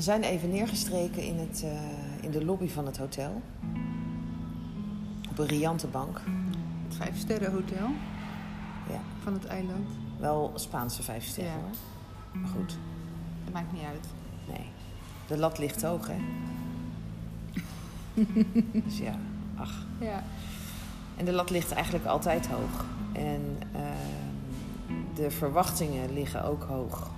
We zijn even neergestreken in, het, eh, in de lobby van het hotel. Op een riante bank. Het vijf sterren hotel Ja, van het eiland. wel Spaanse vijf sterren Ja. hoor. Maar goed, Dat maakt niet uit. nee. De lat ligt hoog, hè? dus ja, ach. Ja. En de lat ligt eigenlijk altijd hoog. En ehm, de verwachtingen liggen ook hoog.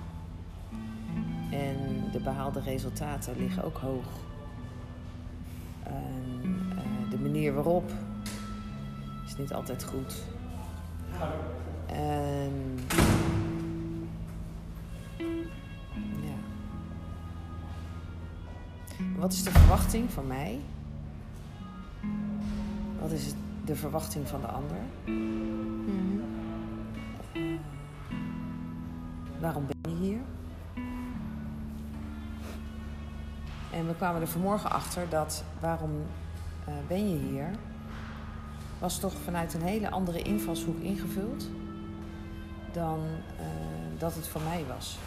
En de behaalde resultaten liggen ook hoog. En eh, de manier waarop is niet altijd goed. En ja. Wat is de verwachting van mij? Wat is het- de verwachting van de ander? Mhm. Waarom ben je hier? En we kwamen er vanmorgen achter dat waarom eh, ben je hier was toch vanuit een hele andere invalshoek ingevuld dan eh, dat het voor mij was.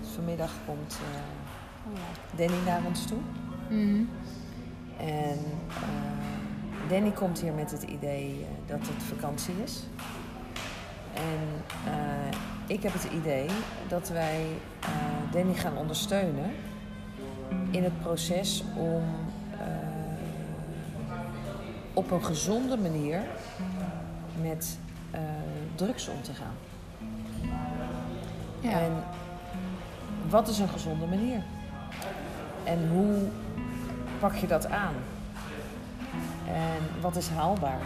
Dus vanmiddag komt eh, Oh. Danny naar ons toe. Mhm. En Danny komt hier met het idee dat het vakantie is. En ik heb het idee dat wij Danny gaan ondersteunen in het proces om eh, op een gezonde manier met eh, drugs om te gaan. Ja. En wat is een gezonde manier? En hoe pak je dat aan? En wat is haalbaar?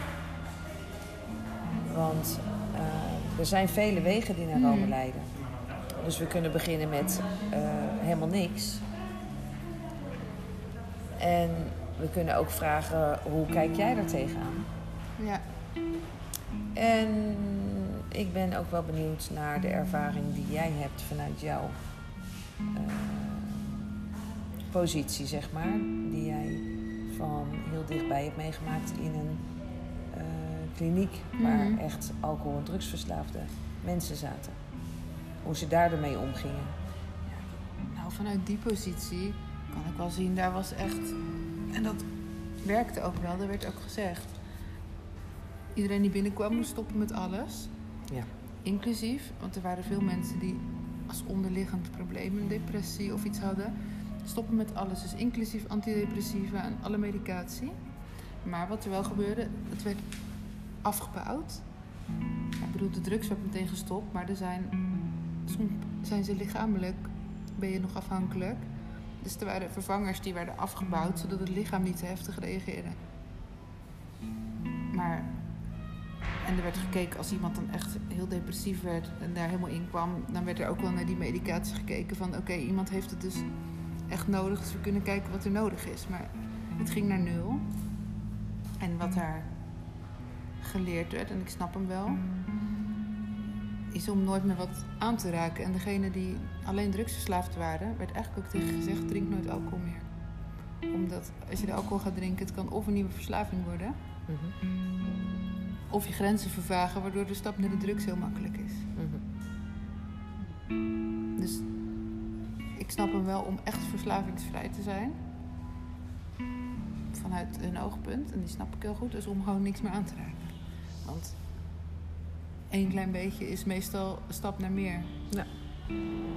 Want eh, er zijn vele wegen die naar Rome Mhm. leiden. Dus we kunnen beginnen met helemaal niks. En we kunnen ook vragen, hoe kijk jij daar tegenaan? ja. En ik ben ook wel benieuwd naar de ervaring die jij hebt vanuit jouw eh, positie, zeg maar. Die jij van heel dichtbij hebt meegemaakt in een eh, kliniek waar Mhm. echt alcohol- en drugsverslaafde mensen zaten. Hoe ze daar ermee omgingen. Nou, vanuit die positie kan ik wel zien, daar was echt. En dat werkte ook wel, dat werd ook gezegd. Iedereen die binnenkwam moest stoppen met alles. Ja. Inclusief, want er waren veel mensen die als onderliggend probleem een depressie of iets hadden. Stoppen met alles, dus inclusief antidepressiva en alle medicatie. Maar wat er wel gebeurde, het werd afgebouwd. Ja, ik bedoel, de drugs werd meteen gestopt, maar er zijn, soms zijn ze lichamelijk, ben je nog afhankelijk. Dus er waren vervangers die werden afgebouwd, zodat het lichaam niet te heftig reageerde. Maar, en er werd gekeken als iemand dan echt heel depressief werd en daar helemaal in kwam, dan werd er ook wel naar die medicatie gekeken van oké, iemand heeft het dus echt nodig, dus we kunnen kijken wat er nodig is. Maar het ging naar nul. En wat daar geleerd werd, en ik snap hem wel, is om nooit meer wat aan te raken. En degene die alleen drugsverslaafd waren, werd eigenlijk ook tegen gezegd: drink nooit alcohol meer. Omdat als je de alcohol gaat drinken, het kan of een nieuwe verslaving worden, Mhm, of je grenzen vervagen, waardoor de stap naar de drugs heel makkelijk is. mhm. Dus ik snap hem wel om echt verslavingsvrij te zijn. Vanuit hun oogpunt, en die snap ik heel goed, dus om gewoon niks meer aan te raken. Want één klein beetje is meestal een stap naar meer.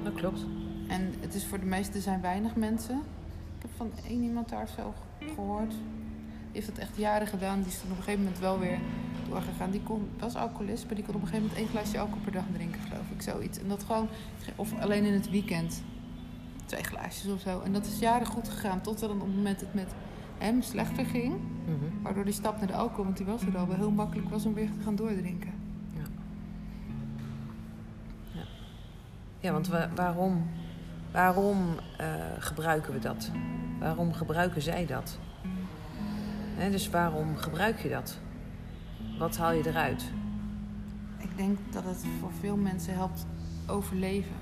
Dat klopt. En het is voor de meesten, er zijn weinig mensen. Ik heb van één iemand daar zo gehoord. Die heeft dat echt jaren gedaan. Die is toen op een gegeven moment wel weer doorgegaan. Die kon, was alcoholist, maar die kon op een gegeven moment één glaasje alcohol per dag drinken, geloof ik. Zoiets. En dat gewoon, of alleen in het weekend. Twee glaasjes of zo. En dat is jaren goed gegaan. Tot er dan op het moment het met hem slechter ging. Mhm. Waardoor die stap naar de alcohol, want die was er al, wel heel makkelijk was om weer te gaan doordrinken. Ja, want wa- waarom, waarom eh, gebruiken we dat? Waarom gebruiken zij dat? Dus waarom gebruik je dat? Wat haal je eruit? Ik denk dat het voor veel mensen helpt overleven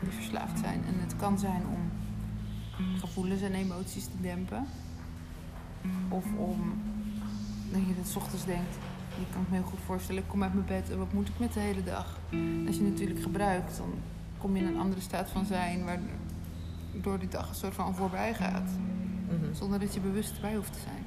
die verslaafd zijn. En het kan zijn om gevoelens en emoties te dempen. Of om dat je 's ochtends denkt. Je kan ik me heel goed voorstellen, ik kom uit mijn bed en wat moet ik met de hele dag? Als je natuurlijk gebruikt, dan kom je in een andere staat van zijn. Waar, door die dag een soort van voorbij gaat. Mhm. Zonder dat je bewust erbij hoeft te zijn.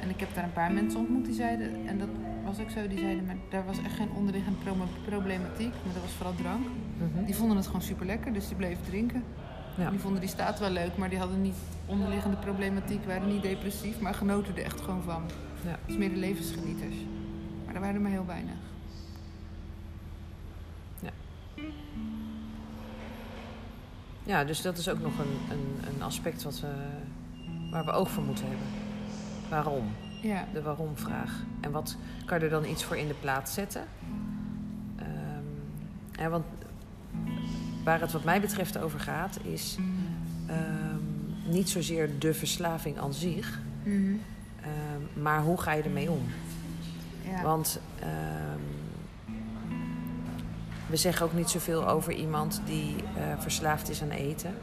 En ik heb daar een paar mensen ontmoet die zeiden, en dat was ook zo, die zeiden, maar daar was echt geen onderliggende pro- problematiek, maar dat was vooral drank. Mhm. Die vonden het gewoon super lekker, dus die bleven drinken. Ja. Die vonden die staat wel leuk, maar die hadden niet onderliggende problematiek, waren niet depressief, maar genoten er echt gewoon van. Ja. Dus meer de levensgenieters. Maar er waren er maar heel weinig. Ja, dus dat is ook nog een, een, een aspect wat we, waar we oog voor moeten hebben. Waarom? Ja, De waarom-vraag. En wat kan je er dan iets voor in de plaats zetten? Ja, want waar het wat mij betreft over gaat, is ehm, niet zozeer de verslaving aan zich, Mhm. ehm, maar hoe ga je ermee om? ja. Want we zeggen ook niet zoveel over iemand die eh, verslaafd is aan eten,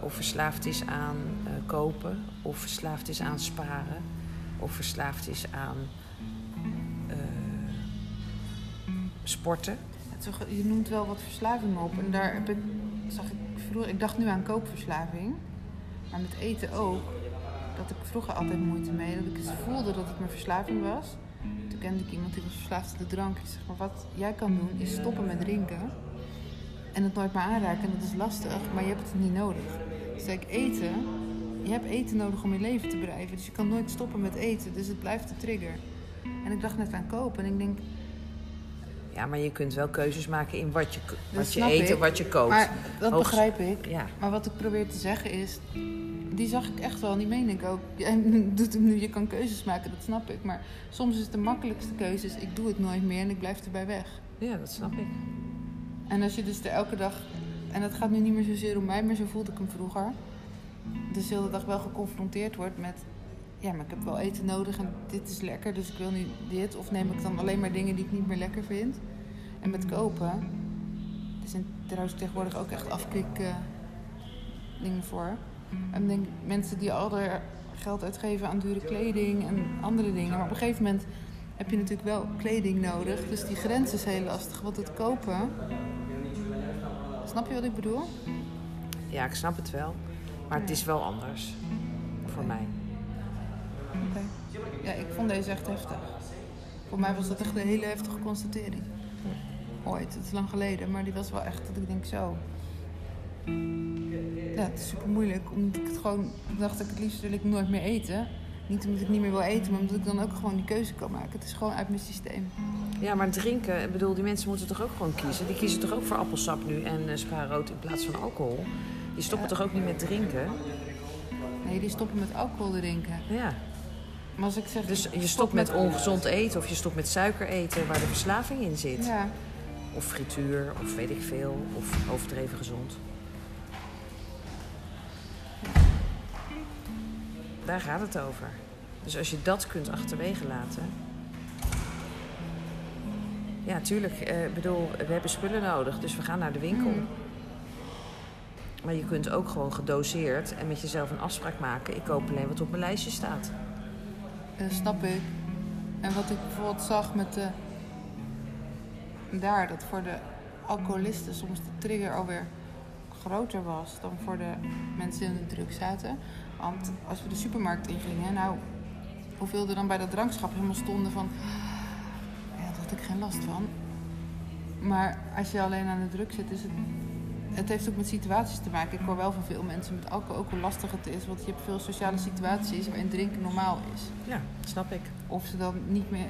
of verslaafd is aan eh, kopen, of verslaafd is aan sparen, of verslaafd is aan eh, sporten. Je noemt wel wat verslavingen op. En daar zag ik vroeger, ik dacht nu aan koopverslaving. Maar met eten ook. Dat ik vroeger altijd moeite mee. Dat ik voelde dat het mijn verslaving was. Toen kende ik iemand die was verslaafd aan de drank. Ik zeg maar wat jij kan doen is stoppen met drinken. En het nooit meer aanraken. En dat is lastig, maar je hebt het niet nodig. Dus ik eten. Je hebt eten nodig om je leven te bedrijven. Dus je kan nooit stoppen met eten. Dus het blijft de trigger. En ik dacht net aan kopen. En ik denk, Ja, maar je kunt wel keuzes maken in wat je, wat je eet en wat je koopt. maar dat Hoogst- begrijp ik. Ja, Maar wat ik probeer te zeggen is, die zag ik echt wel, en die meen ik ook. Jij doet hem nu, je kan keuzes maken, dat snap ik. Maar soms is het de makkelijkste keuze, is, ik doe het nooit meer en ik blijf erbij weg. ja, dat snap ik. En als je dus er elke dag, en dat gaat nu niet meer zozeer om mij, maar zo voelde ik hem vroeger. Dus de hele dag wel geconfronteerd wordt met, ja, maar ik heb wel eten nodig en dit is lekker, dus ik wil nu dit. Of neem ik dan alleen maar dingen die ik niet meer lekker vind. En met kopen, er zijn trouwens tegenwoordig ook echt afkik eh, dingen voor. En denk mensen die al er geld uitgeven aan dure kleding en andere dingen. Maar op een gegeven moment heb je natuurlijk wel kleding nodig. Dus die grens is heel lastig. Want het kopen. Snap je wat ik bedoel? Ja, ik snap het wel. Maar het is wel anders. Voor mij. Ja, ik vond deze echt heftig. Voor mij was dat echt een hele heftige constatering. Ooit, het is lang geleden, maar die was wel echt dat ik denk zo. Ja, het is super moeilijk. Omdat ik het gewoon dacht ik het liefst wil ik nooit meer eten. Niet omdat ik niet meer wil eten, maar omdat ik dan ook gewoon die keuze kan maken. Het is gewoon uit mijn systeem. Ja, maar drinken, ik bedoel, die mensen moeten toch ook gewoon kiezen? Die kiezen toch ook voor appelsap nu en uh, spaarrood in plaats van alcohol? Die stoppen Ja. toch ook niet met drinken? Nee, die stoppen met alcohol drinken. Ja. Maar als ik zeg. Dus je stop stopt met ongezond eten of je stopt met suiker eten waar de verslaving in zit. Ja, Of frituur, of weet ik veel, of overdreven gezond. Daar gaat het over. Dus als je dat kunt achterwege laten. Ja, tuurlijk. eh, Ik bedoel, we hebben spullen nodig, dus we gaan naar de winkel. Mm. Maar je kunt ook gewoon gedoseerd en met jezelf een afspraak maken. Ik koop alleen wat op mijn lijstje staat. Dat snap ik. En wat ik bijvoorbeeld zag met de. Daar, dat voor de alcoholisten soms de trigger alweer groter was dan voor de mensen die in de druk zaten. Want als we de supermarkt ingingen, nou, hoeveel er dan bij dat drankschap helemaal stonden van. Ja, daar had ik geen last van. Maar als je alleen aan de druk zit, is het. Het heeft ook met situaties te maken. Ik hoor wel van veel mensen met alcohol ook hoe lastig het is. Want je hebt veel sociale situaties waarin drinken normaal is. Ja, snap ik. Of ze dan niet meer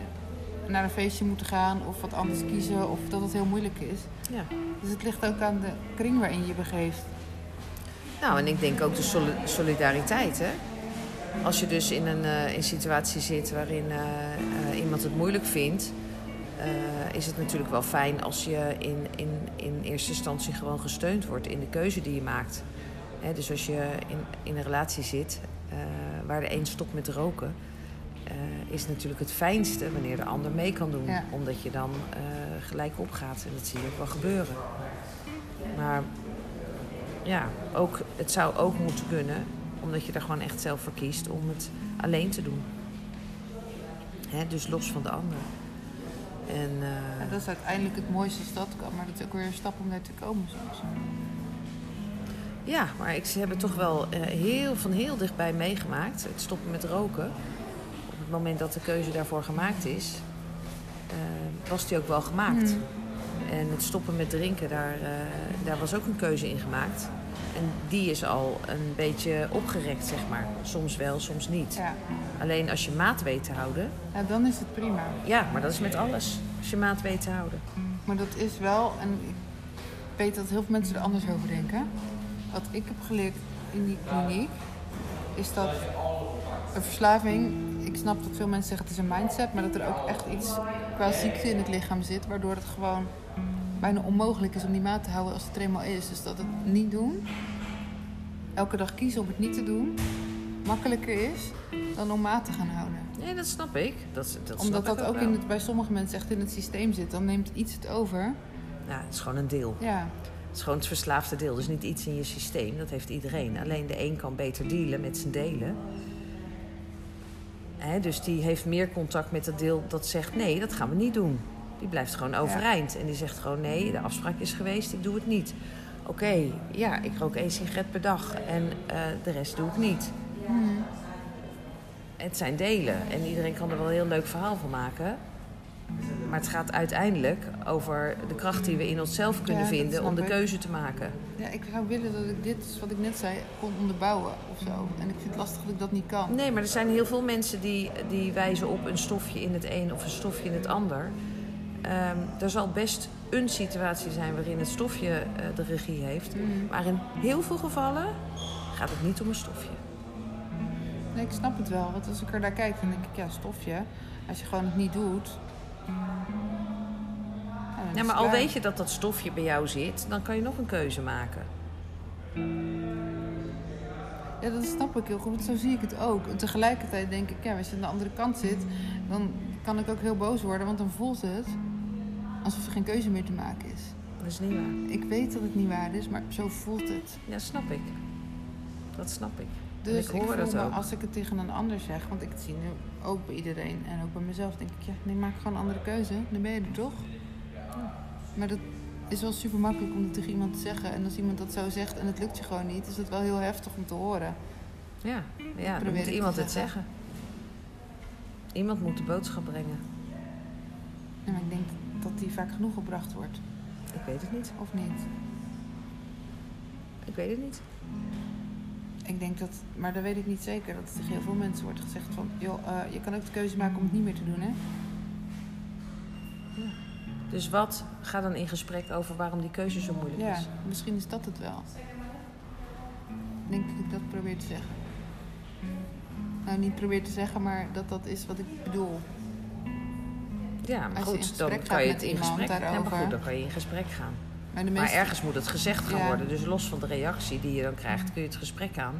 naar een feestje moeten gaan of wat anders kiezen. Of dat het heel moeilijk is. Ja. Dus het ligt ook aan de kring waarin je je begeeft. Nou, en ik denk ook de soli- solidariteit, hè. Als je dus in een, eh, in situatie zit waarin eh, eh, iemand het moeilijk vindt... eh, is het natuurlijk wel fijn als je in, in, in eerste instantie gewoon gesteund wordt in de keuze die je maakt. Hè, dus als je in, in een relatie zit eh, waar de een stopt met roken... eh, is het natuurlijk het fijnste wanneer de ander mee kan doen. Ja. Omdat je dan gelijk opgaat. En dat zie je ook wel gebeuren. Maar ja, ook, het zou ook moeten kunnen, omdat je er gewoon echt zelf voor kiest om het alleen te doen. Hè, dus los van de ander. En, eh, dat is uiteindelijk het mooiste kan. Maar dat is ook weer een stap om daar te komen soms. Ja, maar ik heb het toch wel eh, heel, van heel dichtbij meegemaakt. Het stoppen met roken. Op het moment dat de keuze daarvoor gemaakt is, eh, was die ook wel gemaakt. Hmm. En het stoppen met drinken, daar, eh, daar was ook een keuze in gemaakt. En die is al een beetje opgerekt, zeg maar. Soms wel, soms niet. Ja. Alleen als je maat weet te houden, ja, dan is het prima. ja, maar dat is met alles. Als je maat weet te houden. Maar dat is wel, en ik weet dat heel veel mensen er anders over denken. Wat ik heb geleerd in die kliniek, is dat een verslaving, ik snap dat veel mensen zeggen het is een mindset, maar dat er ook echt iets qua ziekte in het lichaam zit, waardoor het gewoon bijna onmogelijk is om die maat te houden als het er eenmaal is. Dus dat het niet doen, elke dag kiezen om het niet te doen, makkelijker is dan om maat te gaan houden. Nee, dat snap ik. Dat, dat Omdat snap ik dat ook wel. in het, bij sommige mensen echt in het systeem zit, dan neemt iets het over. Ja, het is gewoon een deel. Ja, Het is gewoon het verslaafde deel. Dus niet iets in je systeem. Dat heeft iedereen. Alleen de een kan beter dealen met zijn delen. Hè, dus die heeft meer contact met het deel dat zegt... nee, dat gaan we niet doen. Die blijft gewoon overeind. En die zegt gewoon... nee, de afspraak is geweest, ik doe het niet. Oké, ja, ik rook één sigaret per dag. En eh, de rest doe ik niet. Hmm. Het zijn delen. En iedereen kan er wel een heel leuk verhaal van maken. Maar het gaat uiteindelijk over de kracht die we in onszelf kunnen Ja, vinden... om de ik. keuze te maken. Ja, ik zou willen dat ik dit, wat ik net zei, kon onderbouwen of zo. En ik vind het lastig dat ik dat niet kan. Nee, maar er zijn heel veel mensen die, die wijzen op een stofje in het een of een stofje in het ander. Ehm, er zal best een situatie zijn waarin het stofje eh, de regie heeft. Mm. Maar in heel veel gevallen gaat het niet om een stofje. Nee, ik snap het wel. Want als ik er naar kijk, dan denk ik, ja, stofje. Als je gewoon het niet doet... ja, maar al weet je dat dat stofje bij jou zit, dan kan je nog een keuze maken. Ja, dat snap ik heel goed. Want zo zie ik het ook. En tegelijkertijd denk ik, ja, als je aan de andere kant zit... dan kan ik ook heel boos worden. Want dan voelt het alsof er geen keuze meer te maken is. Dat is niet waar. Ik weet dat het niet waar is, maar zo voelt het. Ja, snap ik. Dat snap ik. Dus En ik, ik hoor voel dat me, ook. als ik het tegen een ander zeg, want ik zie nu ook bij iedereen en ook bij mezelf, denk ik, ja, nee, maak gewoon een andere keuze. Dan ben je er toch? Maar dat is wel super makkelijk om het tegen iemand te zeggen. En als iemand dat zo zegt en het lukt je gewoon niet, is dat wel heel heftig om te horen. Ja, ja dan moet iemand het zeggen. zeggen. Iemand moet de boodschap brengen. En ik denk dat die vaak genoeg gebracht wordt, Ik weet het niet. of niet? Ik weet het niet. Ik denk dat, maar dat weet ik niet zeker, dat tegen heel veel mensen wordt gezegd van, joh, eh, je kan ook de keuze maken om het niet meer te doen, hè? Dus wat gaat dan in gesprek over waarom die keuze zo moeilijk Ja, is? misschien is dat het wel. Ik denk dat ik dat probeer te zeggen. Nou, niet probeer te zeggen, maar dat dat is wat ik bedoel. Ja, maar goed, dan kan je het in gesprek. Ja, maar daarover. goed, dan kan je in gesprek gaan. Maar, ergens moet het gezegd gaan Ja. worden. Dus los van de reactie die je dan krijgt, kun je het gesprek aan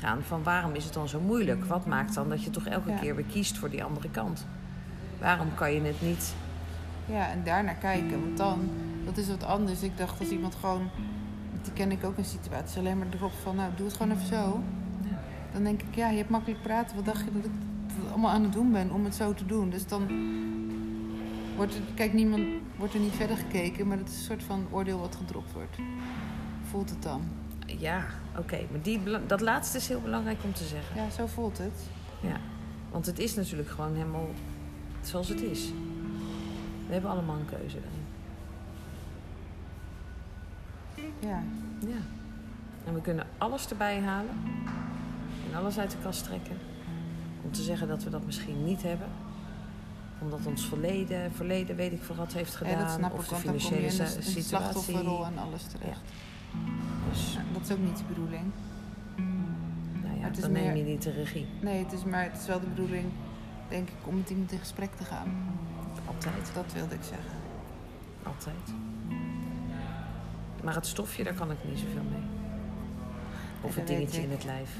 gaan van waarom is het dan zo moeilijk? Wat maakt dan dat je toch elke Ja. keer weer kiest voor die andere kant? Waarom kan je het niet? Ja, en daarnaar kijken. Want dan, dat is wat anders. Ik dacht als iemand gewoon, die ken ik ook in situaties, alleen maar erop van, nou, doe het gewoon even zo. Dan denk ik, ja, je hebt makkelijk praten. Wat dacht je dat ik het allemaal aan het doen ben om het zo te doen? Dus dan wordt er, kijk, niemand, wordt er niet verder gekeken, maar het is een soort van oordeel wat gedropt wordt. Voelt het dan? Ja, oké. Maar die, dat laatste is heel belangrijk om te zeggen. Ja, zo voelt het. Ja. Want het is natuurlijk gewoon helemaal zoals het is. We hebben allemaal een keuze daarin. Ja. Ja. En we kunnen alles erbij halen. En alles uit de kast trekken. Om te zeggen dat we dat misschien niet hebben. Omdat ons verleden, verleden weet ik veel wat heeft gedaan. ja, of ik, de financiële in de, sa- in de situatie. slachtofferrol en alles terecht. Dus dat is ook niet de bedoeling. nou ja, het is dan neem meer- je niet de regie. Nee, het is, maar het is wel de bedoeling, denk ik, om met iemand in gesprek te gaan. Altijd. Dat wilde ik zeggen. Altijd. Maar het stofje, daar kan ik niet zoveel mee. Of het dingetje in het lijf.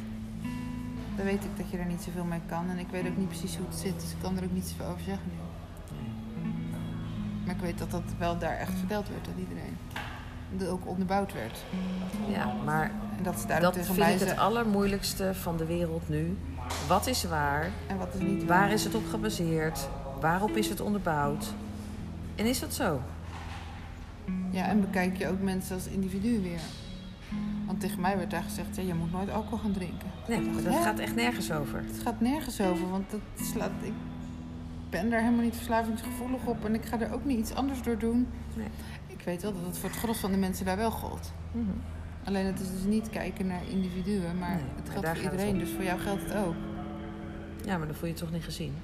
Dan weet ik dat je er niet zoveel mee kan. En ik weet ook niet precies hoe het zit. Dus ik kan er ook niet zoveel over zeggen nu. Maar ik weet dat dat wel daar echt verteld werd aan iedereen. Dat ook onderbouwd werd. Ja, maar En dat ze daar dat vind ik het allermoeilijkste van de wereld nu. Wat is waar? En wat is niet Waar is het op gebaseerd? Waarop is het onderbouwd? En is dat zo? Ja, en bekijk je ook mensen als individu weer. Want tegen mij werd daar gezegd, ja, je moet nooit alcohol gaan drinken. Nee, maar dat Hè? gaat echt nergens over. Het gaat nergens over, want dat slaat, ik ben daar helemaal niet verslavingsgevoelig op. En ik ga er ook niet iets anders door doen. Nee. Ik weet wel dat het voor het gros van de mensen daar wel gold. Mhm. Alleen het is dus niet kijken naar individuen, maar Nee, het geldt voor iedereen. om. Dus voor jou geldt het ook. Ja, maar dan voel je het toch niet gezien.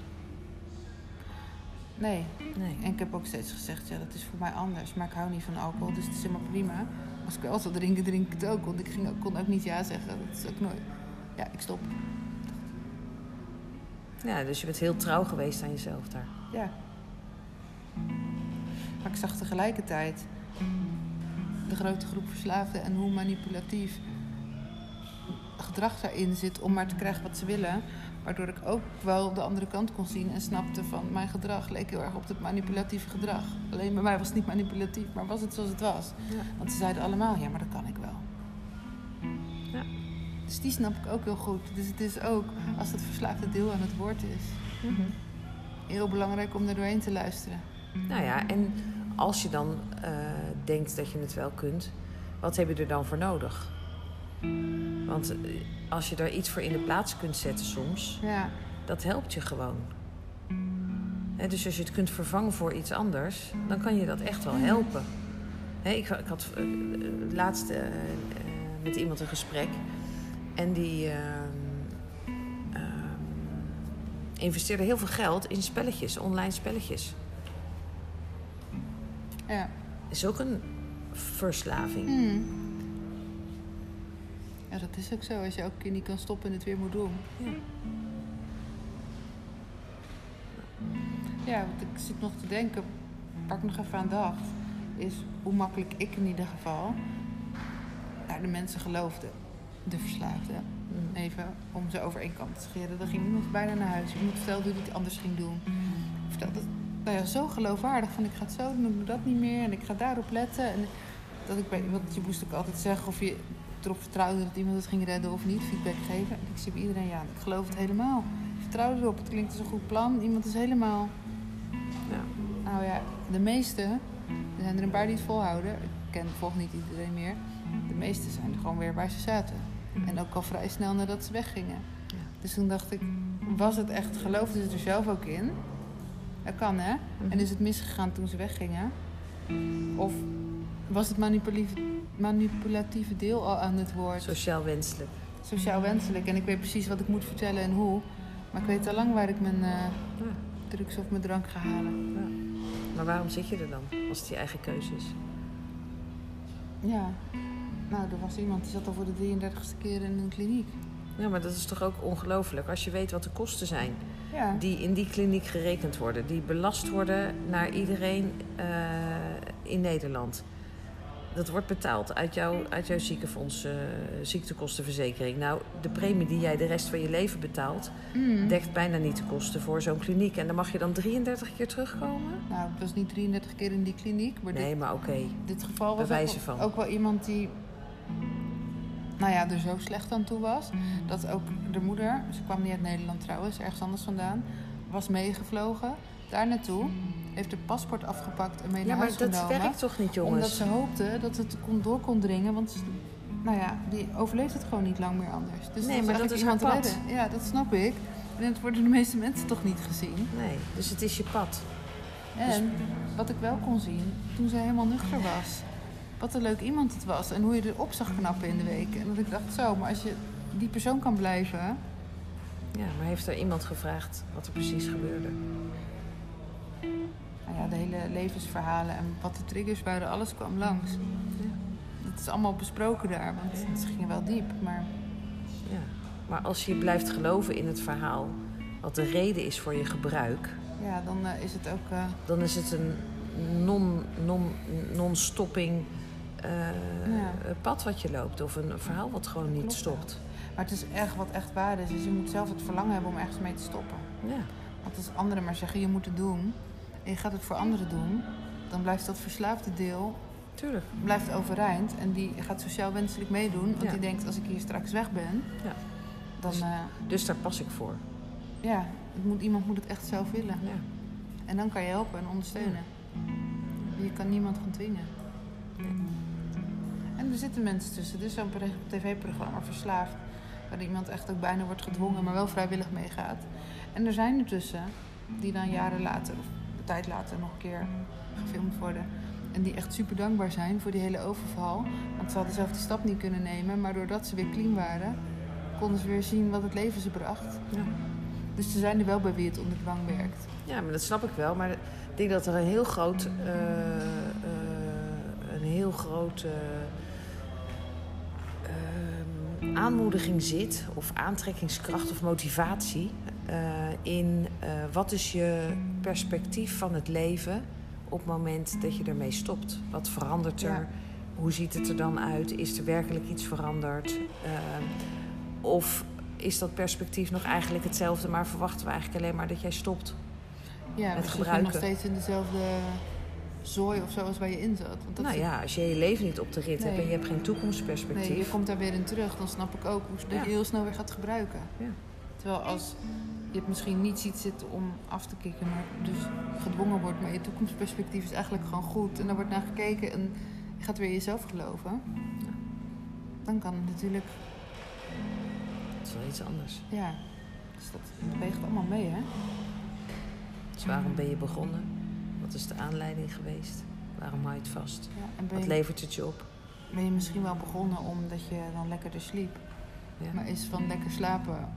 Nee, Nee. En ik heb ook steeds gezegd, ja, dat is voor mij anders. Maar ik hou niet van alcohol, dus het is helemaal prima. Als ik wel zou drinken, drink ik het ook. Want ik ging, kon ook niet ja zeggen. Dat is ook nooit... Ja, ik stop. Ja, dus je bent heel trouw geweest aan jezelf daar. Ja. Maar ik zag tegelijkertijd de grote groep verslaafden en hoe manipulatief gedrag daarin zit om maar te krijgen wat ze willen. Waardoor ik ook wel de andere kant kon zien en snapte van mijn gedrag leek heel erg op het manipulatieve gedrag. Alleen bij mij was het niet manipulatief, maar was het zoals het was. Ja. Want ze zeiden allemaal, ja, maar dat kan ik wel. Ja. Dus die snap ik ook heel goed. Dus het is ook, als dat verslaafde deel aan het woord is, Mhm. heel belangrijk om er doorheen te luisteren. Nou ja, en als je dan eh, denkt dat je het wel kunt, wat heb je er dan voor nodig? Want eh, als je daar iets voor in de plaats kunt zetten soms, Ja, dat helpt je gewoon. Dus als je het kunt vervangen voor iets anders, dan kan je dat echt wel helpen. Ik, ik had eh, laatst eh, met iemand een gesprek en die ehm, ehm, investeerde heel veel geld in spelletjes, online spelletjes. ja. Is ook een verslaving. Hmm. Dat is ook zo. Als je elke keer niet kan stoppen en het weer moet doen. Ja. Ja, want ik zit nog te denken, waar ik nog even aan dacht, is hoe makkelijk ik in ieder geval naar de mensen geloofde. De verslaafden. Mm. Even om ze over één kant te scheren. Dan ging iemand bijna naar huis. Iemand vertelde hoe hij het anders ging doen. Vertelde het nou ja, zo geloofwaardig. Van ik ga het zo doen, ik doe dat niet meer. En ik ga daarop letten. En dat ik bij iemand, je moest ook altijd zeggen of je erop vertrouwde dat iemand het ging redden of niet. Feedback geven. En ik zie bij iedereen, ja, ik geloof het helemaal. Ik vertrouw erop. Het klinkt als een goed plan. Iemand is helemaal... Ja. Nou ja, de meeste, er zijn er een paar die het volhouden. Ik ken volgens niet iedereen meer. De meeste zijn er gewoon weer waar ze zaten. En ook al vrij snel nadat ze weggingen. Ja. Dus toen dacht ik, was het echt, geloofden ze er zelf ook in? Dat kan hè? En is het misgegaan toen ze weggingen? Of was het manipulatieve, deel al aan het woord? Sociaal wenselijk. Sociaal wenselijk. En ik weet precies wat ik moet vertellen en hoe. Maar ik weet al lang waar ik mijn eh, Ja. drugs of mijn drank ga halen. Ja. Maar waarom zit je er dan, als het je eigen keuze is? Ja. Nou, er was iemand die zat al voor de 33ste keer in een kliniek. Ja, maar dat is toch ook ongelooflijk als je weet wat de kosten zijn Ja. die in die kliniek gerekend worden, die belast worden naar iedereen eh, in Nederland. Dat wordt betaald uit, jouw uit jouw ziekenfonds, eh, ziektekostenverzekering. Nou, de premie die jij de rest van je leven betaalt, Mm. dekt bijna niet de kosten voor zo'n kliniek. En dan mag je dan 33 keer terugkomen? Nou, het was niet 33 keer in die kliniek, maar dit, Nee, maar oké. dit geval was Bewijzen ook, van. ook wel iemand die, nou ja, er zo slecht aan toe was. Dat ook de moeder, ze kwam niet uit Nederland trouwens, ergens anders vandaan, was meegevlogen. Daar naartoe, heeft haar paspoort afgepakt en mee Ja, naar maar huis dat genomen. werkt toch niet, Omdat jongens? ze hoopte dat het kon, door kon dringen, want nou ja, die overleeft het gewoon niet lang meer anders. Dus Nee, maar dat is iemand redden. Ja, dat snap ik. En het worden de meeste mensen toch niet gezien. Nee, dus het is je pad. En wat ik wel kon zien, toen ze helemaal nuchter was. Wat een leuk iemand het was. En hoe je erop zag knappen in de week. En dat ik dacht, zo, maar als je die persoon kan blijven... Ja, maar heeft er iemand gevraagd wat er precies gebeurde? Nou ja, de hele levensverhalen en wat de triggers waren, alles kwam langs. Dat is allemaal besproken daar, want ze gingen wel diep. Maar Ja. Maar als je blijft geloven in het verhaal, wat de reden is voor je gebruik, ja, dan eh, is het ook... eh, dan is het een non, non, non-stopping eh, Ja. pad wat je loopt. Of een verhaal wat gewoon niet Klopt, stopt. Maar het is echt wat echt waar is. Dus je moet zelf het verlangen hebben om ergens mee te stoppen. Ja. Want als anderen maar zeggen, je moet het doen... en je gaat het voor anderen doen... dan blijft dat verslaafde deel tuurlijk. blijft overeind en die gaat sociaal wenselijk meedoen. Want Ja. die denkt, als ik hier straks weg ben, Ja. dan Dus- eh, Dus daar pas ik voor. ja, het moet, iemand moet het echt zelf willen. Ja. En dan kan je helpen en ondersteunen. Je kan niemand gaan dwingen. En er zitten mensen tussen. Is zo'n tv-programma Verslaafd. Waar iemand echt ook bijna wordt gedwongen, maar wel vrijwillig meegaat. En er zijn er tussen die dan jaren later, of een tijd later, nog een keer gefilmd worden. En die echt super dankbaar zijn voor die hele overval. Want ze hadden zelf die stap niet kunnen nemen. Maar doordat ze weer clean waren, konden ze weer zien wat het leven ze bracht. Ja. Dus ze zijn er wel bij wie het onder dwang werkt. Ja, maar dat snap ik wel. Maar ik denk dat er een heel groot, eh, eh, een heel groot aanmoediging zit, of aantrekkingskracht of motivatie eh, in eh, wat is je perspectief van het leven op het moment dat je ermee stopt. Wat verandert er? Ja. Hoe ziet het er dan uit? Is er werkelijk iets veranderd? Ehm, of is dat perspectief nog eigenlijk hetzelfde, maar verwachten we eigenlijk alleen maar dat jij stopt? Ja, dus je gebruiken. nog steeds in dezelfde zooi of zo als waar je in zat. Want dat nou ja, als je je leven niet op de rit hebt en je hebt geen toekomstperspectief. Nee, je komt daar weer in terug. Dan snap ik ook hoe Ja. je heel snel weer gaat gebruiken. Ja. Terwijl als je het misschien niet ziet zitten om af te kicken, maar dus gedwongen wordt, maar je toekomstperspectief is eigenlijk gewoon goed en daar wordt naar gekeken en je gaat weer in jezelf geloven, dan kan het natuurlijk, Dat is wel iets anders. ja, dus dat weegt allemaal mee, hè? Dus waarom ben je begonnen? Wat is de aanleiding geweest? Waarom hou je het vast? Ja, Wat levert het je op? ben je misschien wel begonnen omdat je dan lekkerder sliep, Ja. maar is van lekker slapen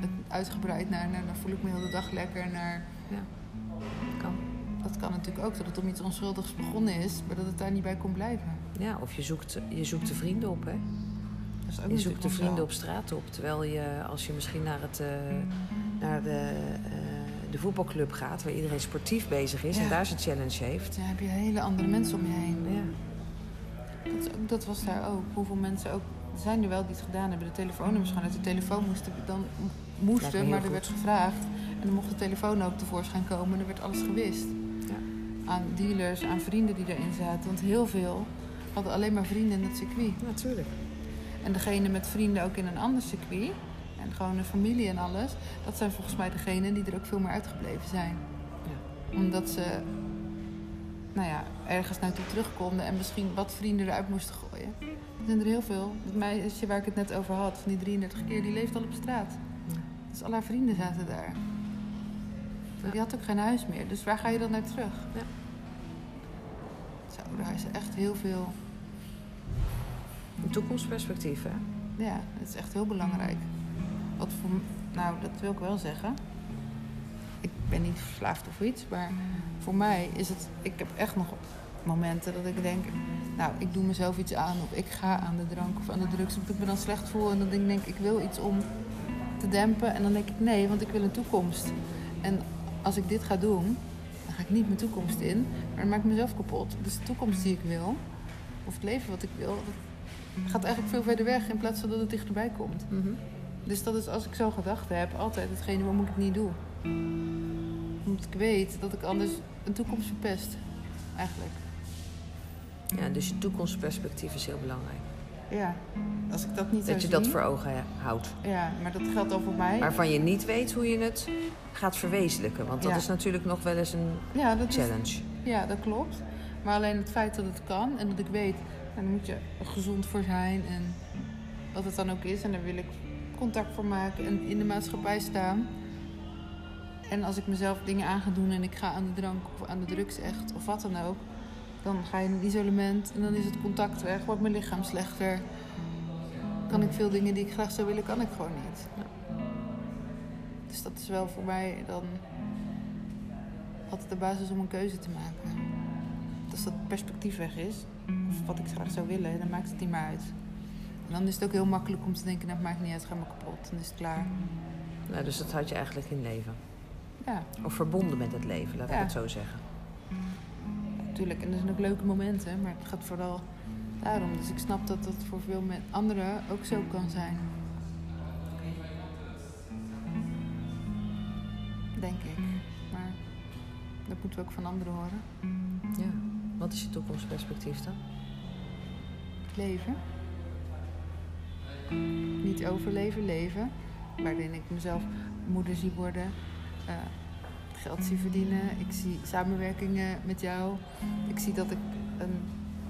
het uitgebreid naar, naar dan voel ik me heel de dag lekker, naar Kan. Dat kan natuurlijk ook, dat het om iets onschuldigs begonnen is, maar dat het daar niet bij kon blijven. Ja, of je zoekt, je zoekt de vrienden op, hè? Dat is ook Je zoekt de vrienden op straat op. Terwijl je, als je misschien naar, het, eh, naar de, eh, de voetbalclub gaat, waar iedereen sportief bezig is Ja. en daar zijn challenge heeft. Ja, heb je hele andere mensen om je heen. Ja. Dat, dat was daar ook. Hoeveel mensen ook... Er zijn er wel die het gedaan hebben. De telefoonnummers gaan uit de telefoon moesten dan moesten, maar er goed. werd gevraagd. En dan mocht de telefoon ook tevoorschijn komen en er werd alles gewist. Ja. Aan dealers, aan vrienden die erin zaten. Want heel veel hadden alleen maar vrienden in het circuit. Natuurlijk. En degene met vrienden ook in een ander circuit. En gewoon een familie en alles. Dat zijn volgens mij degenen die er ook veel meer uitgebleven zijn. Omdat ze nou ja, ergens naartoe terug konden en misschien wat vrienden eruit moesten gooien. Er zijn er heel veel. Dat meisje waar ik het net over had, van die 33 keer, die leeft al op straat. Ja. Dus al haar vrienden zaten daar. Ja. Die had ook geen huis meer. Dus waar ga je dan naar terug? Ja. Zo, daar is echt heel veel. Een toekomstperspectief, hè? Ja, het is echt heel belangrijk. Nou, dat wil ik wel zeggen. Ik ben niet verslaafd of iets, maar voor mij is het. Ik heb echt nog momenten dat ik denk, nou, ik doe mezelf iets aan of ik ga aan de drank of aan de drugs, omdat ik me dan slecht voel en dan denk ik, ik wil iets om te dempen en dan denk ik nee, want ik wil een toekomst. En als ik dit ga doen, dan ga ik niet mijn toekomst in, maar dan maak ik mezelf kapot. Dus de toekomst die ik wil, of het leven wat ik wil, dat gaat eigenlijk veel verder weg in plaats van dat het dichterbij komt. Dus dat is als ik zo'n gedachte heb, altijd hetgene waarom ik het niet doe. Omdat ik weet dat ik anders een toekomst verpest. Eigenlijk. Ja, dus je toekomstperspectief is heel belangrijk. Ja. Als ik dat niet Dat je dat voor ogen houdt. Ja, maar dat geldt al voor mij. Waarvan je niet weet hoe je het gaat verwezenlijken. Want dat Ja. is natuurlijk nog wel eens een ja, dat is, challenge. ja, dat klopt. Maar alleen het feit dat het kan en dat ik weet, daar moet je gezond voor zijn en wat het dan ook is. En daar wil ik contact voor maken en in de maatschappij staan. En als ik mezelf dingen aan ga doen en ik ga aan de drank of aan de drugs echt, of wat dan ook, dan ga je in een isolement en dan is het contact weg, wordt mijn lichaam slechter. Kan ik veel dingen die ik graag zou willen, kan ik gewoon niet. Dus dat is wel voor mij dan altijd de basis om een keuze te maken. Als dat perspectief weg is, of wat ik graag zou willen, dan maakt het niet meer uit. En dan is het ook heel makkelijk om te denken, nou, het maakt niet uit, ga maar kapot, dan is het klaar. Nou, dus dat had je eigenlijk in leven. Ja, Of verbonden met het leven, laat ik Ja. het zo zeggen. natuurlijk. En er zijn ook leuke momenten, maar het gaat vooral daarom. Dus ik snap dat dat voor veel anderen ook zo kan zijn. Denk ik. Maar dat moeten we ook van anderen horen. Ja. Wat is je toekomstperspectief dan? Leven. Niet overleven, leven. Waarin ik mezelf moeder zie worden. eh, geld zie verdienen. Ik zie samenwerkingen met jou. Ik zie dat ik een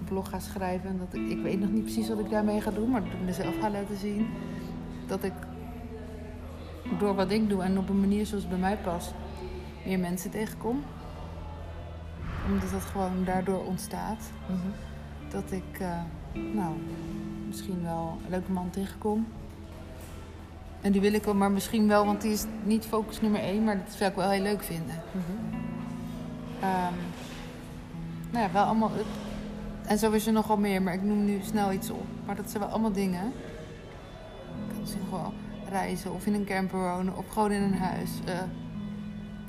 vlog ga schrijven. En dat ik, ik weet nog niet precies wat ik daarmee ga doen, maar dat ik mezelf ga laten zien. Dat ik door wat ik doe en op een manier zoals bij mij past, meer mensen tegenkom. Omdat dat gewoon daardoor ontstaat. Mhm. Dat ik, eh, nou, misschien wel een leuke man tegenkom. En die wil ik wel, maar misschien wel, want die is niet focus nummer één, maar dat zou ik wel heel leuk vinden. Mhm. Ehm, nou ja, wel allemaal. En zo is er nogal meer, maar ik noem nu snel iets op. Maar dat zijn wel allemaal dingen. Ik kan reizen of in een camper wonen of gewoon in een huis.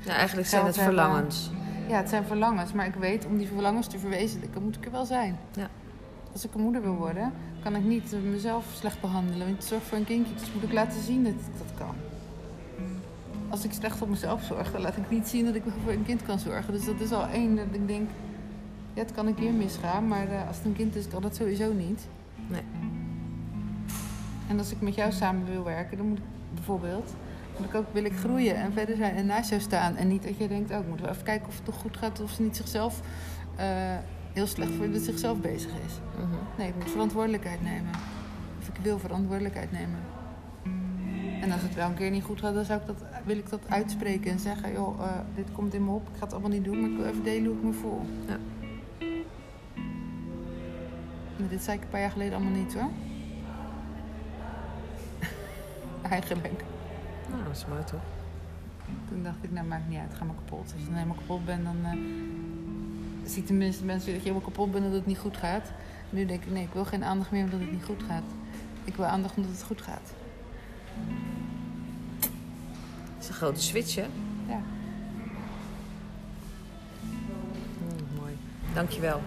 Ja, eigenlijk zijn het hebben. verlangens. ja, het zijn verlangens, maar ik weet om die verlangens te verwezenlijken moet ik er wel zijn. Ja. Als ik een moeder wil worden, kan ik niet eh, mezelf slecht behandelen. Want zorg voor een kindje, dus moet ik laten zien dat ik dat kan. Als ik slecht voor mezelf zorg, dan laat ik niet zien dat ik wel voor een kind kan zorgen. Dus dat is al één dat ik denk, ja, het kan een keer misgaan, maar eh, als het een kind is, kan dat sowieso niet. Nee. En als ik met jou samen wil werken, dan moet ik bijvoorbeeld, moet ik ook, wil ik groeien en verder zijn en naast jou staan. En niet dat je denkt, oh, ik moet wel even kijken of het toch goed gaat, of ze niet zichzelf eh, heel slecht vindt dat zichzelf bezig is. Mhm. Nee, ik moet verantwoordelijkheid nemen. Of ik wil verantwoordelijkheid nemen. En als het wel een keer niet goed gaat, dan zou ik dat, wil ik dat uitspreken en zeggen: joh, eh, dit komt in me op, ik ga het allemaal niet doen, maar ik wil even delen hoe ik me voel. Ja. Maar dit zei ik een paar jaar geleden allemaal niet hoor. Eigenlijk. Nou, dat is mooi toch? Toen dacht ik, nou maakt niet uit, ga maar kapot. Als je dan helemaal kapot bent, dan eh ziet tenminste mensen dat je helemaal kapot bent en dat het niet goed gaat. Nu denk ik, nee, ik wil geen aandacht meer omdat het niet goed gaat. Ik wil aandacht omdat het goed gaat. Het is een grote switch, hè? Ja. Mm, mooi. Dankjewel.